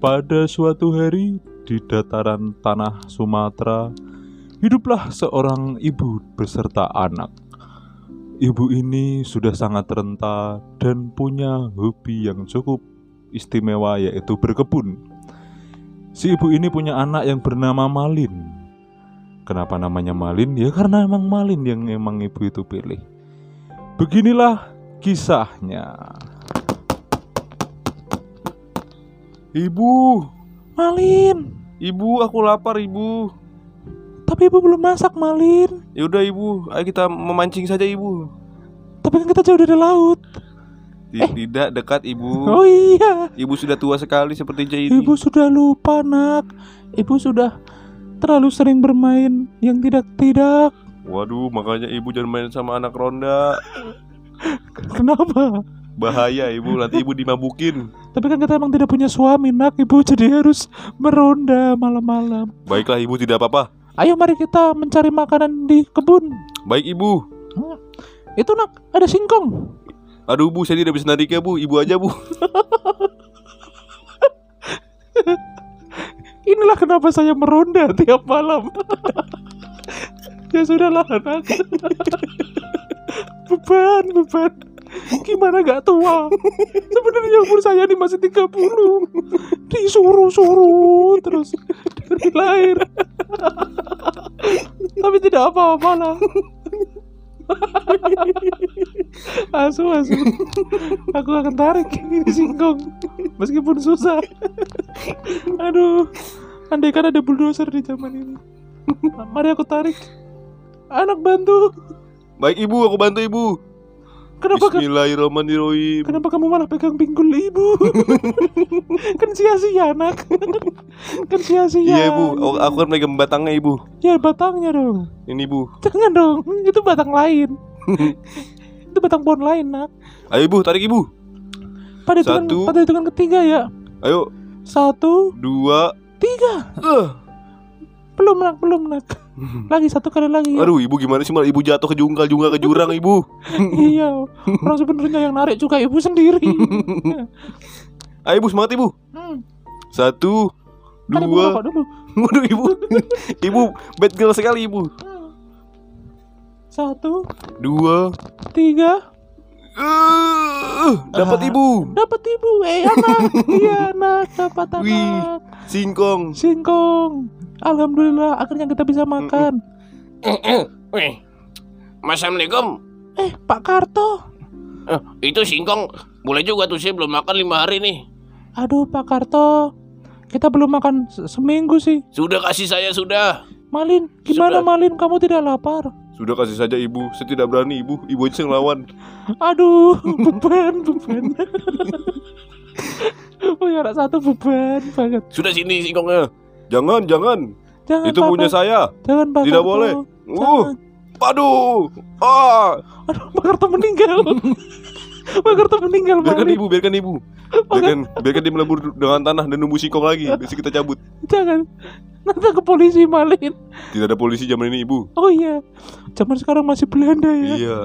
Pada suatu hari di dataran tanah Sumatera, hiduplah seorang ibu beserta anak. Ibu ini sudah sangat renta dan punya hobi yang cukup istimewa yaitu berkebun. Si ibu ini punya anak yang bernama Malin. Kenapa namanya Malin? Ya karena emang Malin yang emang ibu itu pilih. Beginilah kisahnya. Ibu, Malin, ibu, aku lapar ibu. tapi ibu belum masak Malin. Ya udah ibu, ayo kita memancing saja ibu. Tapi kan kita jauh dari laut. Ti- Tidak dekat ibu. Oh iya, Ibu sudah tua sekali seperti ini. ibu sudah lupa nak. Ibu sudah terlalu sering bermain yang tidak-tidak. Waduh, makanya ibu jangan main sama anak ronda. Kenapa? Bahaya ibu, nanti ibu dimabukin. Tapi kan kita emang tidak punya suami nak. Ibu jadi harus meronda malam-malam. Baiklah ibu, tidak apa-apa. Ayo mari kita mencari makanan di kebun. Baik ibu. Hmm. Itu nak ada singkong. Aduh bu, saya tidak bisa narik ya bu. Ibu aja bu. Inilah kenapa saya meronda tiap malam. ya sudahlah anak. beban, beban. Gimana gak tua? Sebenarnya umur saya ini masih 30 Disuruh-suruh terus dari lahir. Tapi tidak apa-apa lah. Asu, asu. Aku akan tarik ini singkong Meskipun susah. Aduh Andai kan ada bulldozer di zaman ini. Mari aku tarik. Anak bantu. Baik ibu, aku bantu ibu. Kenapa Bismillahirrahmanirrahim. Kenapa kamu malah pegang pinggul ibu? kan sia-sia anak. kan sia-sia. Iya ibu, aku, aku kan megang batangnya ibu. Ya batangnya dong. Ini ibu. Jangan dong. Itu batang lain. itu batang pohon lain nak. Ayo ibu, tarik ibu. Pada hitungan, Satu. pada hitungan ketiga ya. Ayo, Satu, dua. tiga. Eh. Belum nak, belum nak. Lagi satu kali lagi. Ya. Aduh, ibu gimana sih malah ibu jatuh ke jungkal, jungkal ke jurang ibu. iya. Orang sebenarnya yang narik juga ibu sendiri. Ayo ibu, semangat ibu. hmm. Satu, Kan ibu dua. rokok dulu. Waduh ibu, ibu bad girl sekali ibu. Satu, Dua. tiga. Eh, dapat ibu. Dapat ibu. Eh anak. iya anak. Dapat anak. Wih. Singkong. Singkong. Alhamdulillah akhirnya kita bisa makan. Wih, Assalamualaikum. Eh, Pak Karto. Eh, itu singkong boleh juga tuh saya belum makan lima hari nih. Aduh, Pak Karto. Kita belum makan se- seminggu sih. Sudah kasih saya sudah. Malin, gimana Sudah. Malin? Kamu tidak lapar? Sudah kasih saja ibu. Saya tidak berani ibu. Ibu aja yang lawan. Aduh, beban, beban. oh ya, anak satu beban banget. Sudah sini singkongnya. Jangan, jangan. Jangan Itu Pak punya saya. Jangan Pak Tidak boleh. Uh, aduh. Ah, Aduh, Pak Karto meninggal. Pak Karto meninggal, biarkan Malin. ibu, biarkan ibu. Biarkan, biarkan dia melebur dengan tanah dan nunggu singkong lagi. Besok kita cabut. Jangan. Nanti ke polisi, Malin. Tidak ada polisi zaman ini ibu. Oh iya. Zaman sekarang masih Belanda ya. Iya.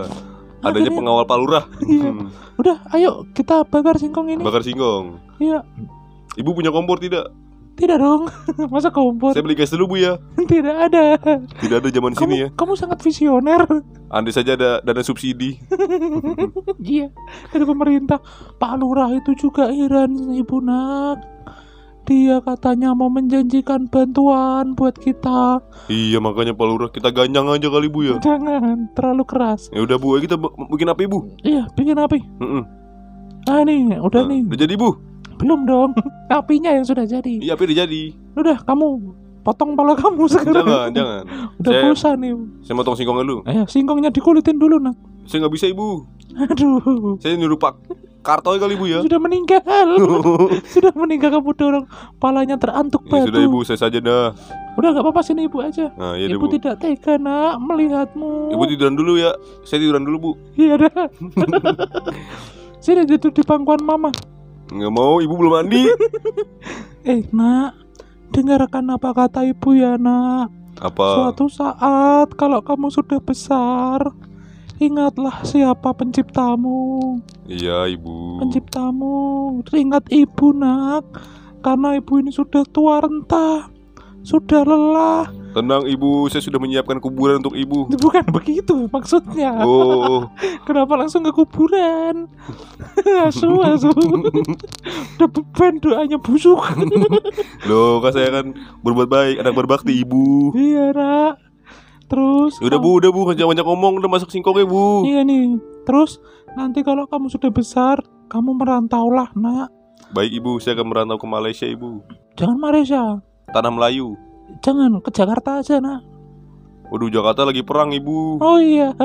Adanya Akhirnya- pengawal palurah. Iya. Hmm, Udah, ayo kita bakar singkong ini. bakar singkong. Iya. Ibu punya kompor tidak? Tidak dong. Masa kompor? Saya beli gas dulu bu ya. Tidak ada. Tidak ada zaman Kamu, sini ya. kamu sangat visioner. Andai saja ada dana subsidi. Iya. Dari pemerintah. Pak Lurah itu juga Iran, Ibu Nak. Dia katanya mau menjanjikan bantuan buat kita. Iya makanya palurah kita ganyang aja kali bu ya. Jangan terlalu keras. Ya udah bu, kita bu- bikin apa ibu? Iya, bikin api. Heeh. Ah nih, udah Nah, nih. Udah jadi bu? Belum dong. Apinya yang sudah jadi. Iya api udah jadi. Udah, kamu potong pala kamu sekarang. Jangan, jangan. Udah Saya- bosan nih. Saya motong singkongnya dulu. Ayo, singkongnya dikulitin dulu, Nak. Saya nggak bisa ibu. Aduh. Saya nyuruh Pak Karto kali bu ya. Sudah meninggal. sudah meninggal kamu dorong palanya terantuk ya batu. sudah ibu, saya saja dah. Udah gak apa-apa sini ibu aja. Nah iya ibu bu. tidak tega nak melihatmu. Ibu tiduran dulu ya. Saya tiduran dulu bu. Iya dah. sini duduk di pangkuan mama. Nggak mau, ibu belum mandi. Eh nak, dengarkan apa kata ibu ya nak. Apa? Suatu saat kalau kamu sudah besar, ingatlah siapa penciptamu. Iya ibu. Penciptamu. Ingat ibu nak. karena ibu ini sudah tua renta, sudah lelah. Tenang ibu, saya sudah menyiapkan kuburan untuk ibu. Bukan begitu maksudnya. Oh, Kenapa langsung ke kuburan? asu, asu. Udah beban doanya busuk. loh kan saya kan berbuat baik, anak berbakti ibu. iya, Nak. Terus Udah bu, udah bu, jangan banyak ngomong, udah masuk singkongnya bu. Iya nih. Terus nanti kalau kamu sudah besar, kamu merantaulah, Nak. Baik ibu, saya akan merantau ke Malaysia ibu. Jangan Malaysia. Tanah Melayu. Jangan ke Jakarta aja, Nak. Waduh, Jakarta lagi perang ibu. Oh iya.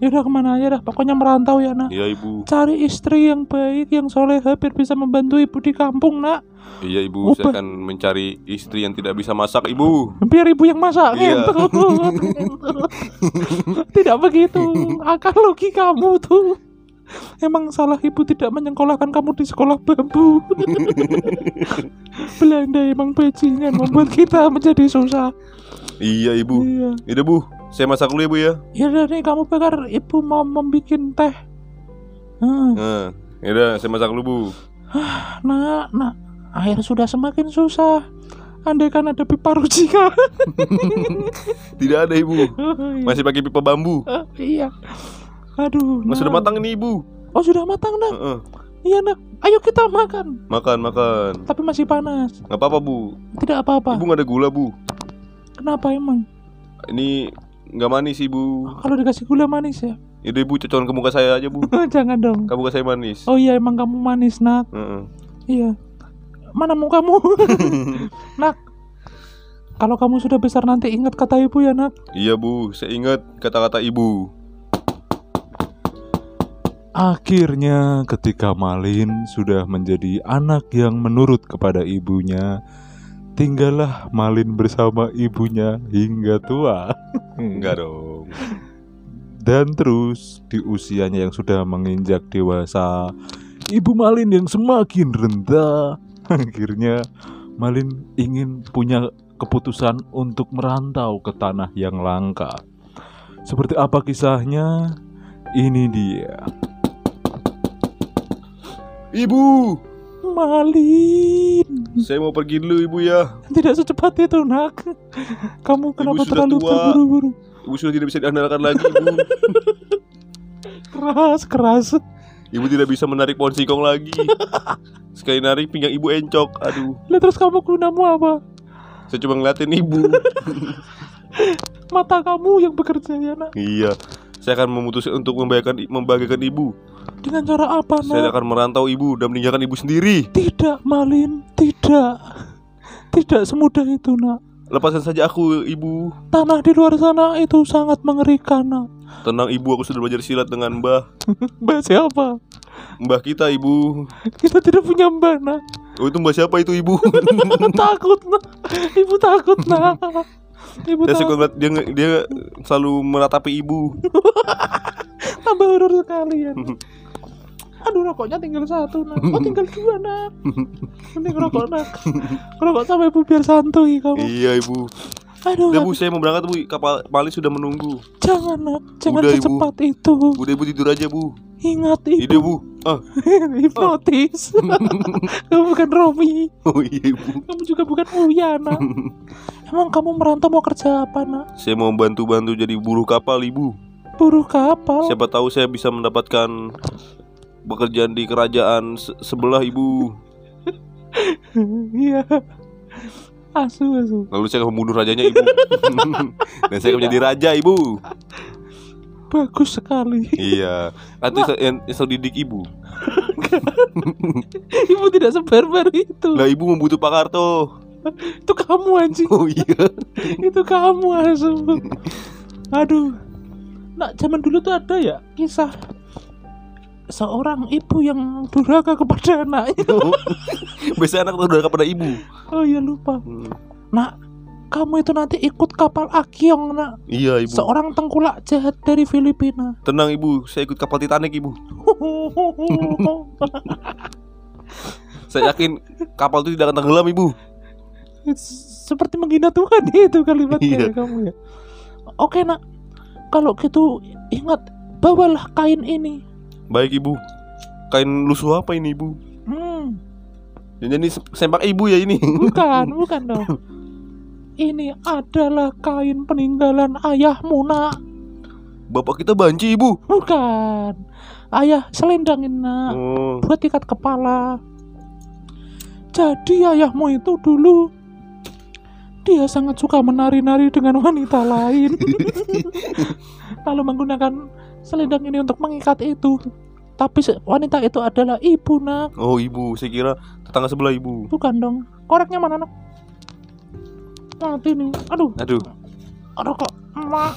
Ya udah ke mana aja dah. Pokoknya merantau ya, Nak. Iya ibu. Cari istri yang baik, yang soleha biar bisa membantu ibu di kampung, Nak. Iya ibu, saya Upah. akan mencari istri yang tidak bisa masak ibu. Biar ibu yang masak Iya. gitu. Tidak begitu. Akal logikamu tuh. Emang salah ibu tidak menyekolahkan kamu di sekolah bambu. Belanda emang bajingan membuat kita menjadi susah. Iya ibu. Iya. Udah bu, saya masak dulu ya bu ya. Ya udah nih kamu bakar ibu mau membuat teh. Hmm, Nah, yaudah saya masak dulu bu. nak, nak, air sudah semakin susah. Andai kan ada pipa rujika. Tidak ada ibu. Masih pakai pipa bambu. Ah, iya. Aduh. Nak. sudah matang ini ibu. Oh sudah matang nak. Heeh. Iya nak. Ayo kita makan. Makan makan. Tapi masih panas. Nggak apa-apa bu. Tidak apa-apa. Ibu nggak ada gula bu. Kenapa emang? Ini nggak manis ibu. Kalau dikasih gula manis ya? Yaudah ibu cocokan ke muka saya aja bu. Jangan dong. Ke muka saya manis. Oh iya emang kamu manis nak. Heeh. Iya. Mana mukamu? nak. Kalau kamu sudah besar nanti ingat kata ibu ya nak. Iya bu, saya ingat kata-kata ibu. Akhirnya ketika Malin sudah menjadi anak yang menurut kepada ibunya Tinggallah Malin bersama ibunya hingga tua. Enggak dong. Dan terus di usianya yang sudah menginjak dewasa Ibu Malin yang semakin rendah Akhirnya Malin ingin punya keputusan untuk merantau ke tanah yang langka. Seperti apa kisahnya? Ini dia. Ibu, Malin saya mau pergi dulu ibu ya. Tidak secepat itu nak Kamu kenapa sudah terlalu terburu-buru Ibu sudah tidak bisa diandalkan lagi ibu. Keras keras Ibu tidak bisa menarik pohon singkong lagi. Sekali narik pinggang ibu encok. Aduh, Lah terus kamu gunamu apa? saya cuma ngeliatin ibu. Mata kamu yang bekerja ya nak iya, saya akan memutuskan untuk membahagiakan ibu. Dengan cara apa Saya nak? akan merantau ibu dan meninggalkan ibu sendiri. Tidak Malin Tidak Tidak semudah itu nak Lepaskan saja aku, ibu. Tanah di luar sana itu sangat mengerikan nak Tenang ibu, aku sudah belajar silat dengan mbah. Mbak siapa? Mbah kita ibu. Kita tidak punya mbak nak Oh itu mbah siapa itu ibu? Takut nak Ibu takut nak Ibu Saya suka dia dia selalu meratapi ibu. Tambah horor sekali ya. Aduh rokoknya tinggal satu nak Oh tinggal dua nak Mending rokok nak Rokok sama ibu biar santuy kamu iya ibu. Aduh Udah bu, saya mau berangkat bu. Kapal Mali sudah menunggu. jangan nak Jangan Udah, Ibu. secepat itu Udah ibu tidur aja bu. Ingat Ide ibu bu. Ah, Hipnotis Kamu bukan Romi oh iya ibu. Kamu juga bukan Uya nak Emang kamu merantau mau kerja apa nak? Saya mau bantu-bantu jadi buruh kapal ibu. Buruh kapal Siapa tahu saya bisa mendapatkan pekerjaan di kerajaan se- sebelah ibu. Iya Asu asu Lalu saya membunuh rajanya ibu. Dan saya menjadi raja ibu. Bagus sekali Iya. Nanti saya yang selalu didik ibu. Ibu tidak sebarbar itu Lah ibu membutuh Pak Karto. Itu kamu anjing Oh iya. Itu kamu asu Aduh Nak zaman dulu tuh ada ya Kisah Seorang ibu yang durhaka kepada anaknya Biasanya anak udah kepada ibu. Oh iya lupa Hmm. Nak Kamu itu nanti ikut kapal Akyong nak Iya ibu. Seorang tengkulak jahat dari Filipina Tenang ibu, saya ikut kapal Titanic ibu. Saya yakin kapal itu tidak akan tenggelam ibu. Seperti menghina Tuhan itu kalimatnya Iya. kamu ya Oke nak Kalau gitu ingat Bawalah kain ini Baik ibu. Kain lusuh apa ini ibu? Hmm. Ini sempak ibu ya ini. Bukan, bukan dong. Ini adalah kain peninggalan ayahmu, nak. Bapak kita banci ibu. Bukan. Ayah selendangin, nak. Oh. Buat ikat kepala. Jadi ayahmu itu dulu dia sangat suka menari-nari dengan wanita lain. Lalu menggunakan selendang ini untuk mengikat itu. Tapi wanita itu adalah ibu, nak. Oh ibu, saya kira tetangga sebelah ibu. Bukan dong. Koreknya mana, nak? Mati nih. Aduh, Aduh. aduh kok. Mak.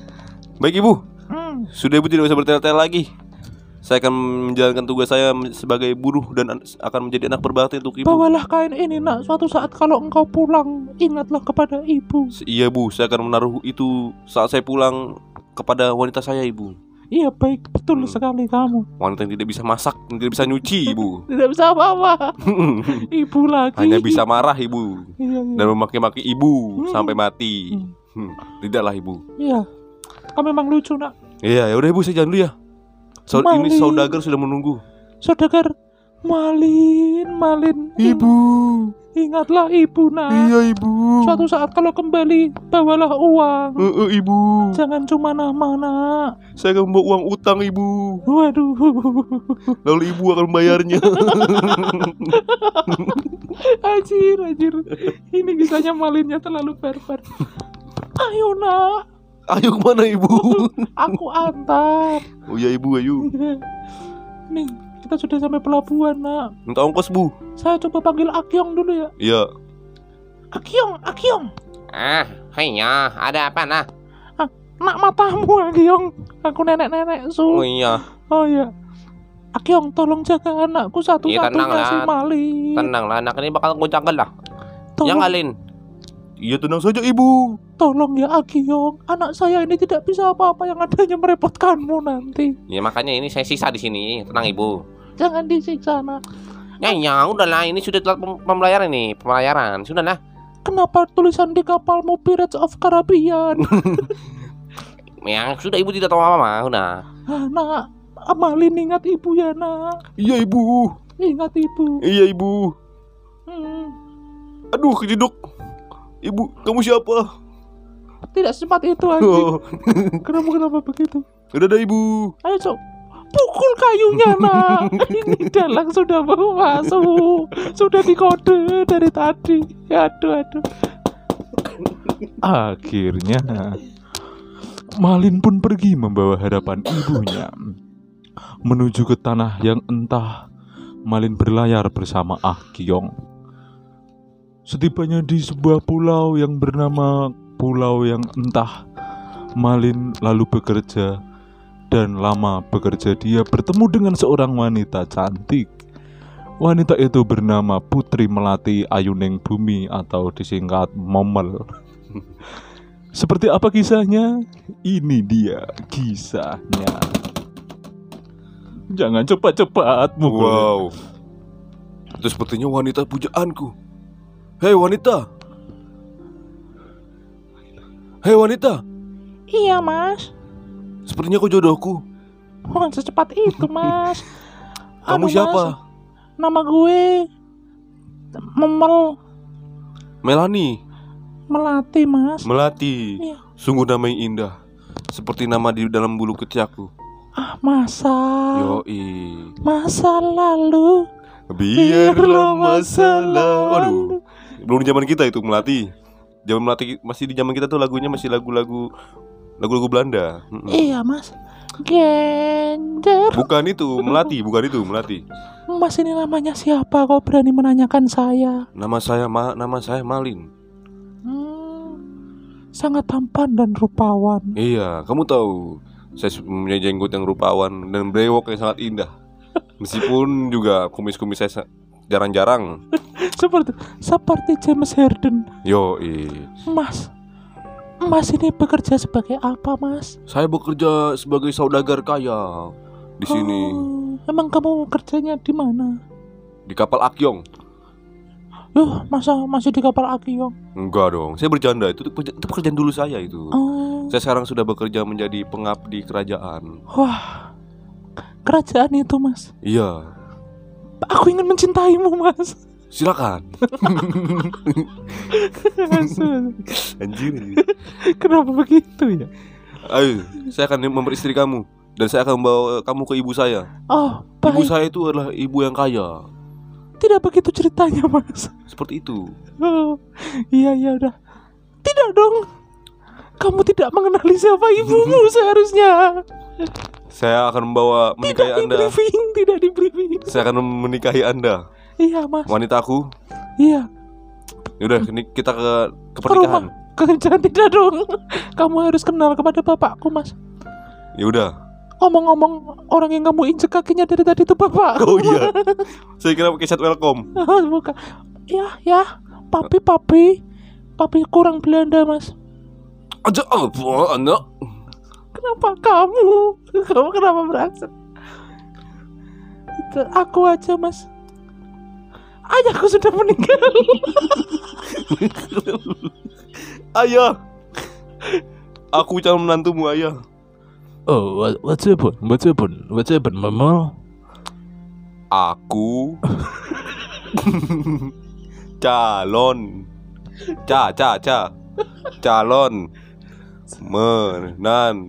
Baik ibu, Hmm. sudah ibu tidak usah bertele-tele lagi. Saya akan menjalankan tugas saya sebagai buruh dan an- akan menjadi anak berbakti untuk ibu. Bawalah kain ini, nak. Suatu saat kalau engkau pulang, ingatlah kepada ibu. Iya bu, saya akan menaruh itu saat saya pulang kepada wanita saya ibu. Iya, baik. Betul Hmm. sekali kamu. Wanita yang tidak bisa masak, tidak bisa nyuci ibu. Tidak bisa apa-apa. Ibu lagi. Hanya bisa marah ibu Iya, iya. dan memaki-maki ibu Hmm. sampai mati. Hmm. Hmm, Tidaklah ibu. Iya. Kamu memang lucu, nak. Iya, ya udah ibu saya jalan dulu ya. Sau- ini saudagar sudah menunggu. Saudagar Malin, Malin. Ingatlah ibu, nak. Iya ibu. Suatu saat kalau kembali, bawalah uang. Eh, eh, ibu. Jangan cuma nama, nak. Saya akan membawa uang utang ibu. Waduh. Lalu ibu akan membayarnya. Anjir, anjir. Ini kisahnya Malinnya terlalu barbar. Ayo, nak. Ayo ke mana ibu? Aku antar. Oh iya ibu, ayo. Nih, kita sudah sampai pelabuhan, nak. Minta ongkos bu. Saya coba panggil Akyong dulu ya. Iya. Akyong, Akyong. Ah, hanya ada apa nah? Nak matamu, Akyong. Aku nenek-nenek Oh su. iya. Oh iya. Akyong, tolong jaga anakku Iya, satu-satunya si Malin. Tenanglah, anak ini bakal aku jaga lah. Tolong, Yang Alin. Iya tenang saja ibu. tolong ya Akyong. Anak saya ini tidak bisa apa-apa yang adanya merepotkanmu nanti. Ya makanya ini saya sisa di sini. Tenang ibu. Jangan disiksa, nak. Ya, ya udahlah. Ini sudah telat pem- pembayaran nih, pembayaran. Sudahlah. Kenapa tulisan di kapalmu Pirates of Caribbean? Ya sudah ibu tidak tahu apa-apa. Udah. ah, nak, Malin ingat ibu ya, nak. Iya ibu. Ingat ibu. Iya ibu. Hmm. Aduh kejeduk. Ibu, kamu siapa? Tidak secepat itu anjing. Oh, Kenapa kenapa begitu? udah ada ibu. Ayo cok Pukul kayunya nak. Ini dalang sudah mau masuk. Sudah dikode dari tadi. Aduh aduh. Akhirnya Malin pun pergi membawa harapan ibunya. Menuju ke tanah yang entah Malin berlayar bersama Ah Kiong. Setibanya di sebuah pulau yang bernama Pulau yang entah Malin lalu bekerja dan lama bekerja dia bertemu dengan seorang wanita cantik. Wanita itu bernama Putri Melati Ayuning Bumi atau disingkat Momel. Seperti apa kisahnya? Ini dia kisahnya. Jangan cepat-cepat, Mukul. Wow. Itu sepertinya wanita pujaanku. Hei wanita. Hei wanita. Iya mas Sepertinya kau jodohku. Oh secepat itu mas Kamu Anu, siapa? Mas, Nama gue Memel Melani. Melati mas Melati. Iya. Sungguh nama yang indah. Seperti nama di dalam bulu ketiakku. Ah masa Yoi. Masa lalu Biarlah masalah. lalu. Waduh. Belum zaman kita itu Melati. Zaman Melati masih di zaman kita tuh lagunya masih lagu-lagu lagu-lagu Belanda. Iya mas Gender Bukan itu Melati, bukan itu Melati. Mas ini namanya siapa kau berani menanyakan saya Nama saya Ma, nama saya Malin. Hmm, Sangat tampan dan rupawan Iya, kamu tahu saya punya jenggot yang rupawan dan brewok yang sangat indah. Meskipun juga kumis-kumis saya sa- jarang-jarang. Seperti Seperti James Harden Yo, Mas Mas ini bekerja sebagai apa mas? saya bekerja sebagai saudagar kaya di sini Oh, emang kamu kerjanya di mana? di kapal Akyong. Loh, masa masih di kapal Akyong? Enggak dong, saya bercanda itu itu itu pekerjaan dulu saya itu. Oh, Saya sekarang sudah bekerja menjadi pengabdi kerajaan. wah, kerajaan itu mas. Iya, Aku ingin mencintaimu mas. Silakan. Anjir. Kenapa begitu ya? Ayo, saya akan memperistri kamu dan saya akan membawa kamu ke ibu saya. Oh, Ibu baik. saya itu adalah ibu yang kaya. Tidak begitu ceritanya, Mas. Seperti itu. Oh, iya iya udah. Tidak dong. Kamu tidak mengenali siapa ibumu seharusnya. Saya akan membawa menikahi Tidak di Anda. briefing, tidak di briefing. Saya akan menikahi Anda. Iya, Mas. Wanitaku. Iya. Yaudah, ini kita ke ke Ke pernikahan. rumah. Ke- Jangan tidak dong. Kamu harus kenal kepada bapakku, Mas. Ya udah. Ngomong-ngomong, orang yang kamu injek kakinya dari tadi itu bapak. Oh iya. Saya kira pakai chat welcome. Bukan. Ya, ya. Papi, papi. Papi kurang Belanda, Mas. Aja apa anak? Kenapa kamu? Kamu kenapa merasa? Aku aja, Mas. Ayahku sudah meninggal. Ayah. Aku calon menantumu ayah. Oh, what, what's happened? What's happened? What's happened, Mama? Aku calon ca ca ca calon menantumu.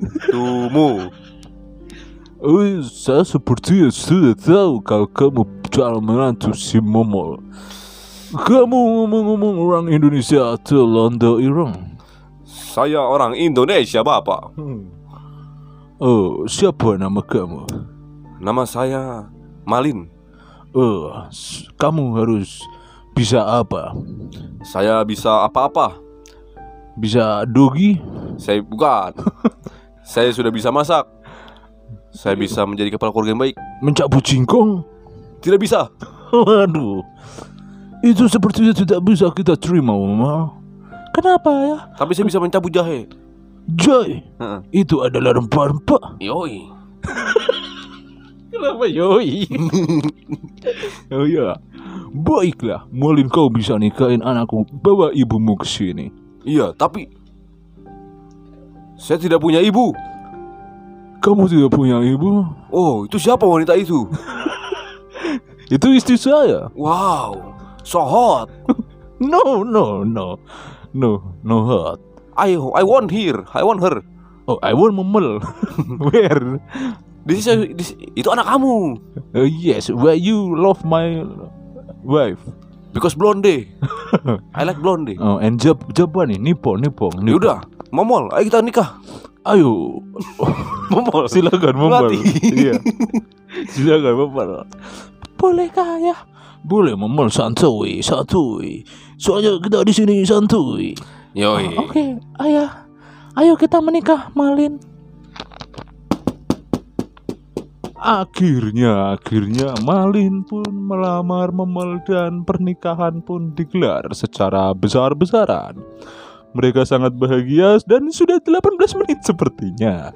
Oh, saya sepertinya sudah tahu kalau kamu menantu si Momol. Kamu ngomong-ngomong orang Indonesia atau Londo Irang? Saya orang Indonesia, Bapak. Oh, siapa nama kamu? Nama saya Malin. Oh, kamu harus bisa apa? Saya bisa apa-apa. Bisa dogi? Saya bukan. saya sudah bisa masak. Saya bisa menjadi kepala keluarga yang baik. Mencabut jingkong? Tidak bisa. Waduh, itu sepertinya tidak bisa kita terima, Mama. Kenapa ya? Tapi saya bisa mencabut jahe. Heeh. itu adalah rempah-rempah. Yoi. Kenapa yoi? oh iya, baiklah. Malin kau bisa nikahin anakku. Bawa ibumu ke sini. Iya, tapi saya tidak punya ibu. Kamu tidak punya ibu? Oh, itu siapa wanita itu? Itu istri saya. Wow, so hot. No, no, no, no, no hot. I I want her. I want her. Oh, I want memel. Where? This is, this, itu anak kamu. Oh yes, where you love my wife? Because blonde. I like blonde. Oh, and Jap Japan nih, Nippon, Nippon. Nippon. Yaudah, momol, ayo kita nikah. Ayo, Momol. silakan. Mati. Iya, silakan memel. Bolehkah ya? Boleh memel santuy, santuy. Soalnya kita di sini santuy. Yoi. Oke, ayah. Ayo kita menikah, Malin. Akhirnya, akhirnya Malin pun melamar Memel dan pernikahan pun digelar secara besar-besaran. Mereka sangat bahagia dan sudah 18 menit sepertinya.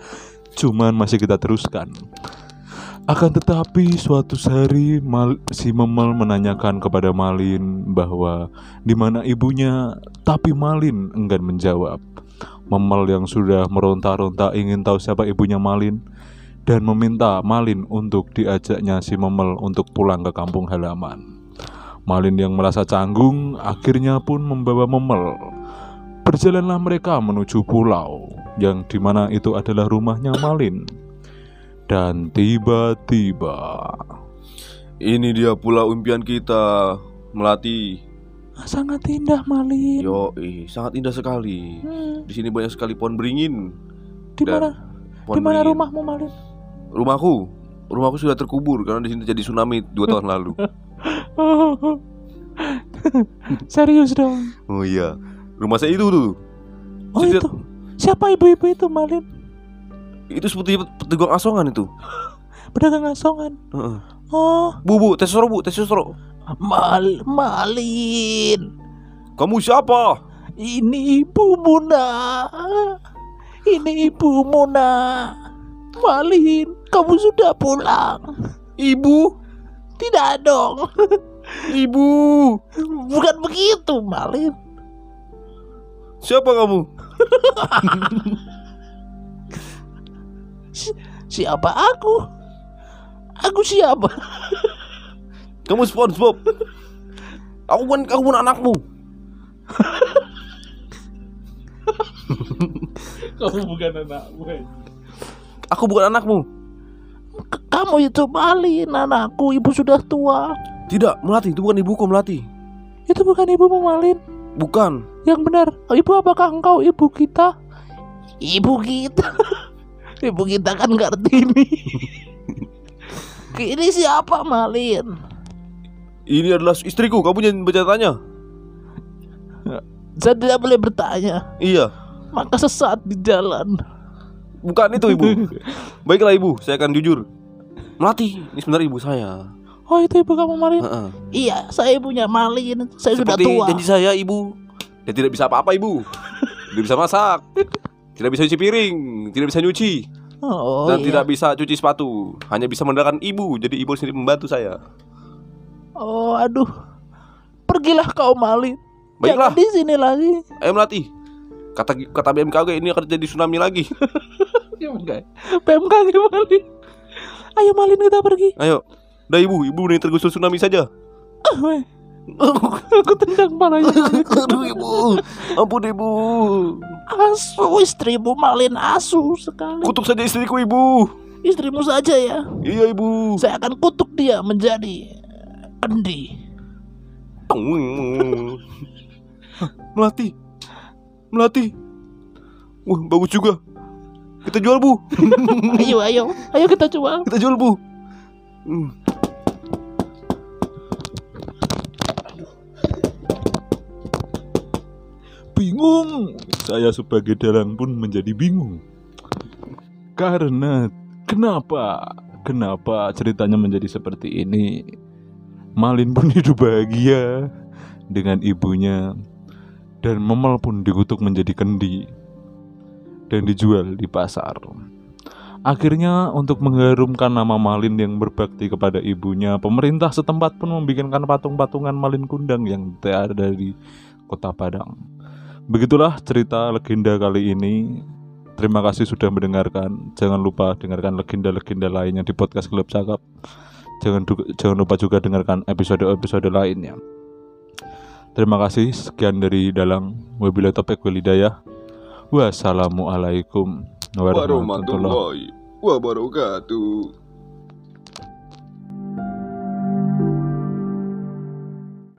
Cuman masih kita teruskan. Akan tetapi suatu hari Mal- si Memel menanyakan kepada Malin bahwa di mana ibunya, tapi Malin enggan menjawab. Memel yang sudah meronta-ronta ingin tahu siapa ibunya Malin dan meminta Malin untuk diajaknya si Memel untuk pulang ke kampung halaman. Malin yang merasa canggung akhirnya pun membawa Memel. Berjalanlah mereka menuju pulau yang di mana itu adalah rumahnya Malin. Dan tiba-tiba Ini dia pula impian kita, Melati. sangat indah Malin. Yoi, sangat indah sekali. Hmm, Di sini banyak sekali pohon beringin. di mana? Di mana rumahmu Malin? Rumahku. Rumahku sudah terkubur karena di sini terjadi tsunami dua tahun lalu. Oh. Serius dong. Oh iya, rumah saya itu tuh. Oh itu. Siapa ibu-ibu itu Malin? Itu seperti pedagang asongan itu. Pedagang asongan. Heeh. Oh, Bu, bu, tes bu, tes. Mal Malin. Kamu siapa? Ini ibumu nak. Ini ibumu nak. Malin, kamu sudah pulang. Ibu, Tidak dong. ibu. Bukan begitu, Malin. Siapa kamu? Si- siapa aku? Aku siapa? Kamu SpongeBob. Aku bukan aku bukan anakmu. Kamu bukan anakmu. Aku bukan anakmu. Kamu itu malin anakku, ibu sudah tua. Tidak, Melati, itu bukan ibuku, Melati. Itu bukan ibu malin. Bukan. Yang benar, ibu apakah engkau ibu kita? Ibu kita. Ibu kita kan Kartini. Ini siapa malin? Ini adalah istriku, kamu jangan bertanya. Saya tidak boleh bertanya. Iya, Maka sesat di jalan. bukan itu ibu. Baiklah ibu, saya akan jujur. Melati, ini sebenarnya ibu saya. Oh itu ibu kamu malin? Heeh. Iya, saya ibunya malin. Saya sudah Seperti tua. janji saya ibu. Dia tidak bisa apa-apa ibu. Tidak bisa masak. Tidak bisa cuci piring, tidak bisa nyuci, Oh, dan iya. tidak bisa cuci sepatu. Hanya bisa mengandalkan ibu. Jadi ibu sendiri membantu saya. Oh, aduh. Pergilah kau malin. Baiklah, Jangan di sini lagi. ayo Melati. Kata kata BMKG ini akan terjadi tsunami lagi. PMK malin. Ayo malin kita pergi. Ayo. Udah ibu, ibu nih tergusur tsunami saja. Weh. Aku tendang palanya. Aduh ibu, ampun ibu. Asu istrimu malin asu sekali. Kutuk saja istriku ibu. Istrimu saja ya. Iya ibu. Saya akan kutuk dia menjadi kendi. Melati, melati. Wah bagus juga. Kita jual bu, Ayo, ayo, ayo kita coba. kita jual bu. Hmm. Bingung. Saya sebagai dalang pun menjadi bingung. Karena kenapa? Kenapa ceritanya menjadi seperti ini? Malin pun hidup bahagia dengan ibunya dan Memel pun dikutuk menjadi kendi dan dijual di pasar. Akhirnya untuk mengharumkan nama Malin yang berbakti kepada ibunya, pemerintah setempat pun membikinkan patung-patungan Malin Kundang yang ada di Kota Padang. Begitulah cerita legenda kali ini. Terima kasih sudah mendengarkan. Jangan lupa dengarkan legenda-legenda lainnya di podcast Klub Cakap. Jangan jangan lupa juga dengarkan episode-episode lainnya. Terima kasih. Sekian dari Dalang Wabillahi Topik Walidayah. Wassalamualaikum Warahmatullahi wabarakatuh.